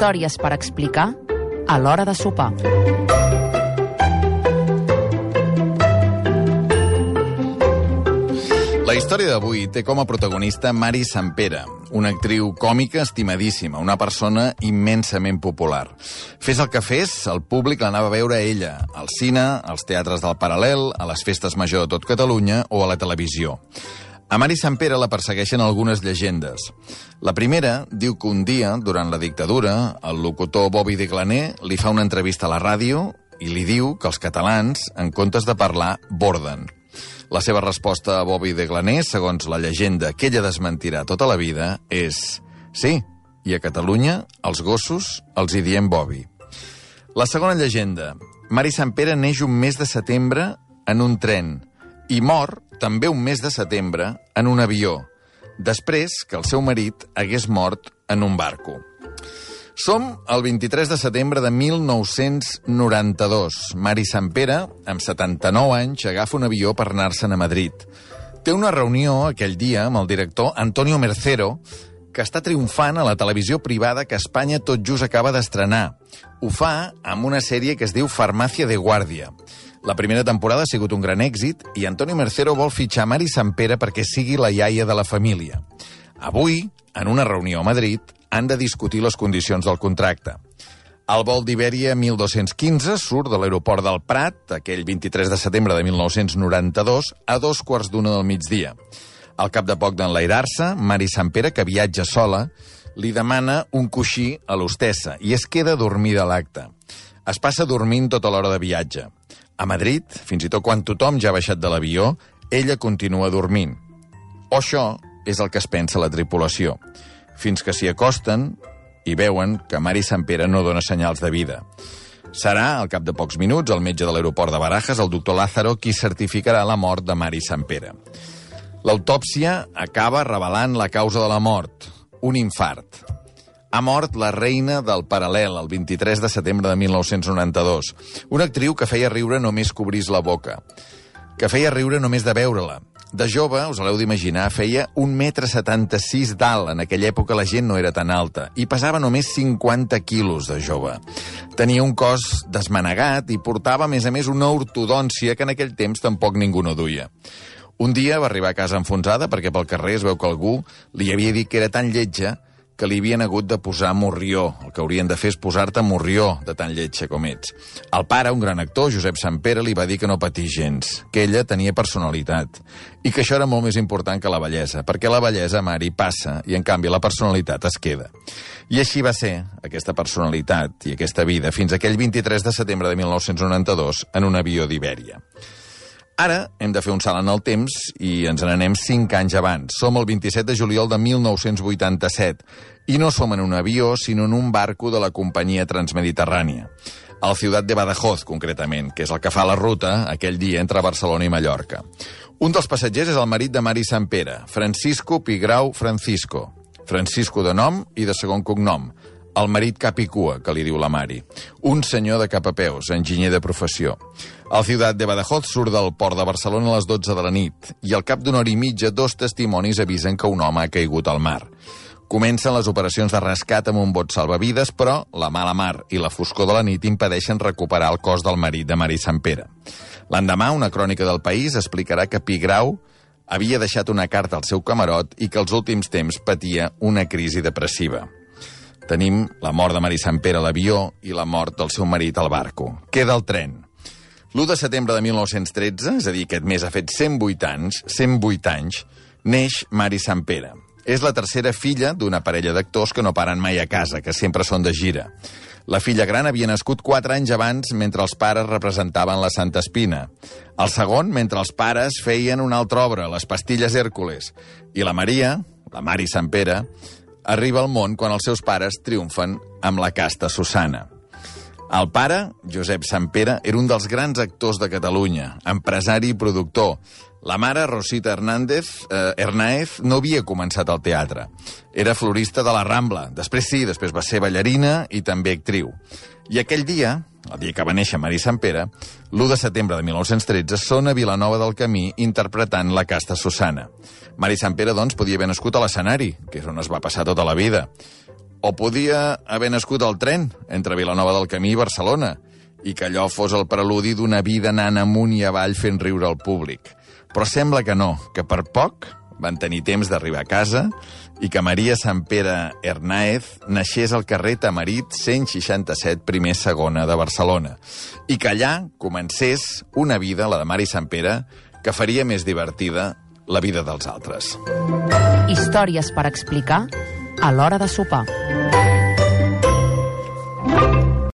històries per explicar a l'hora de sopar. La història d'avui té com a protagonista Mari Sampere, una actriu còmica estimadíssima, una persona immensament popular. Fes el que fes, el públic l'anava a veure a ella, al cine, als teatres del Paral·lel, a les festes major de tot Catalunya o a la televisió. A Mari Sampere la persegueixen algunes llegendes. La primera diu que un dia, durant la dictadura, el locutor Bobby de Glaner li fa una entrevista a la ràdio i li diu que els catalans, en comptes de parlar, borden. La seva resposta a Bobby de Glaner, segons la llegenda que ella desmentirà tota la vida, és sí, i a Catalunya els gossos els hi diem Bobby. La segona llegenda. Mari Sampere neix un mes de setembre en un tren i mor també un mes de setembre en un avió, després que el seu marit hagués mort en un barco. Som el 23 de setembre de 1992. Mari Sampere, amb 79 anys, agafa un avió per anar-se'n a Madrid. Té una reunió aquell dia amb el director Antonio Mercero, que està triomfant a la televisió privada que Espanya tot just acaba d'estrenar. Ho fa amb una sèrie que es diu Farmàcia de Guàrdia. La primera temporada ha sigut un gran èxit i Antonio Mercero vol fitxar Mari Sampere perquè sigui la iaia de la família. Avui, en una reunió a Madrid, han de discutir les condicions del contracte. El vol d'Ibèria 1215 surt de l'aeroport del Prat, aquell 23 de setembre de 1992, a dos quarts d'una del migdia. Al cap de poc d'enlairar-se, Mari Sampere, que viatja sola, li demana un coixí a l'hostessa i es queda a l'acte. Es passa dormint tota l'hora de viatge. A Madrid, fins i tot quan tothom ja ha baixat de l'avió, ella continua dormint. O això és el que es pensa la tripulació fins que s'hi acosten i veuen que Mari Sampere no dona senyals de vida. Serà, al cap de pocs minuts, el metge de l'aeroport de Barajas, el doctor Lázaro, qui certificarà la mort de Mari Sampere. L'autòpsia acaba revelant la causa de la mort, un infart. Ha mort la reina del Paral·lel el 23 de setembre de 1992, una actriu que feia riure només cobrís la boca, que feia riure només de veure-la, de jove, us l'heu d'imaginar, feia un metre 76 d'alt. En aquella època la gent no era tan alta. I pesava només 50 quilos de jove. Tenia un cos desmanegat i portava, a més a més, una ortodòncia que en aquell temps tampoc ningú no duia. Un dia va arribar a casa enfonsada perquè pel carrer es veu que algú li havia dit que era tan lletja que li havien hagut de posar morrió. El que haurien de fer és posar-te morrió de tan lletja com ets. El pare, un gran actor, Josep Sampere, li va dir que no patís gens, que ella tenia personalitat i que això era molt més important que la bellesa, perquè la bellesa, Mari, passa i, en canvi, la personalitat es queda. I així va ser, aquesta personalitat i aquesta vida, fins aquell 23 de setembre de 1992 en un avió d'Ibèria. Ara hem de fer un salt en el temps i ens n'anem 5 anys abans. Som el 27 de juliol de 1987 i no som en un avió, sinó en un barco de la companyia transmediterrània. Al Ciutat de Badajoz, concretament, que és el que fa la ruta aquell dia entre Barcelona i Mallorca. Un dels passatgers és el marit de Mari Sampere, Francisco Pigrau Francisco. Francisco de nom i de segon cognom el marit Capicua, que li diu la Mari. Un senyor de capapeus, enginyer de professió. El Ciutat de Badajoz surt del port de Barcelona a les 12 de la nit i al cap d'una hora i mitja dos testimonis avisen que un home ha caigut al mar. Comencen les operacions de rescat amb un bot salvavides, però la mala mar i la foscor de la nit impedeixen recuperar el cos del marit de Mari Sampere. L'endemà, una crònica del país explicarà que Pigrau havia deixat una carta al seu camarot i que els últims temps patia una crisi depressiva. Tenim la mort de Mari Sampere a l'avió i la mort del seu marit al barco. Queda el tren. L'1 de setembre de 1913, és a dir, aquest mes ha fet 108 anys, 108 anys, neix Mari Sampere. És la tercera filla d'una parella d'actors que no paren mai a casa, que sempre són de gira. La filla gran havia nascut 4 anys abans mentre els pares representaven la Santa Espina. El segon, mentre els pares feien una altra obra, Les pastilles Hèrcules. I la Maria, la Mari Sampere, arriba al món quan els seus pares triomfen amb la casta Susana. El pare, Josep Sampere, era un dels grans actors de Catalunya, empresari i productor. La mare, Rosita Hernández, eh, Hernáez, no havia començat al teatre. Era florista de la Rambla. Després sí, després va ser ballarina i també actriu. I aquell dia, el dia que va néixer Mari Sampere, l'1 de setembre de 1913, són a Vilanova del Camí interpretant la casta Susana. Mari Sampere, doncs, podia haver nascut a l'escenari, que és on es va passar tota la vida. O podia haver nascut al tren entre Vilanova del Camí i Barcelona i que allò fos el preludi d'una vida anant amunt i avall fent riure al públic. Però sembla que no, que per poc van tenir temps d'arribar a casa i que Maria Sant Pere Hernáez naixés al carrer Tamarit 167 primer segona de Barcelona i que allà comencés una vida, la de Mari Sant Pere, que faria més divertida la vida dels altres. Històries per explicar a l'hora de sopar.